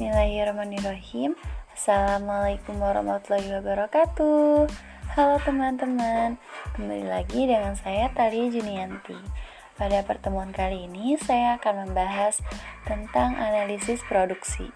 Bismillahirrahmanirrahim. Assalamualaikum warahmatullahi wabarakatuh. Halo teman-teman Kembali lagi dengan saya Talia Junianti. Pada pertemuan kali ini saya akan membahas tentang analisis produksi.